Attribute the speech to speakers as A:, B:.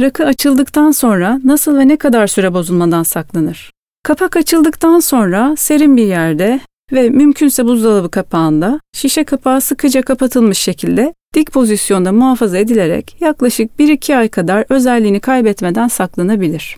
A: Rakı açıldıktan sonra nasıl ve ne kadar süre bozulmadan saklanır? Kapak açıldıktan sonra serin bir yerde ve mümkünse buzdolabı kapağında şişe kapağı sıkıca kapatılmış şekilde dik pozisyonda muhafaza edilerek yaklaşık 1-2 ay kadar özelliğini kaybetmeden saklanabilir.